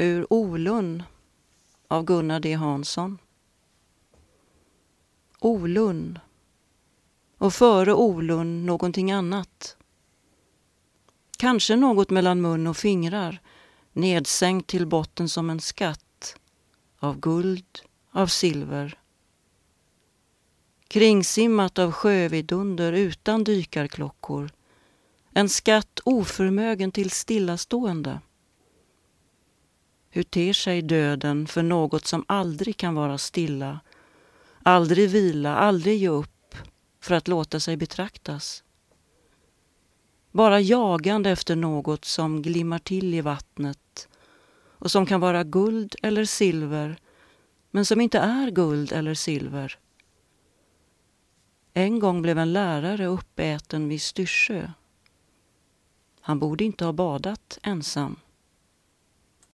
ur Olunn av Gunnar D Hansson. Olunn och före Olunn någonting annat. Kanske något mellan mun och fingrar, nedsänkt till botten som en skatt av guld, av silver. Kringsimmat av sjövidunder utan dykarklockor. En skatt oförmögen till stillastående. Hur ter sig döden för något som aldrig kan vara stilla, aldrig vila, aldrig ge upp för att låta sig betraktas? Bara jagande efter något som glimmar till i vattnet och som kan vara guld eller silver men som inte är guld eller silver. En gång blev en lärare uppäten vid Styrsö. Han borde inte ha badat ensam.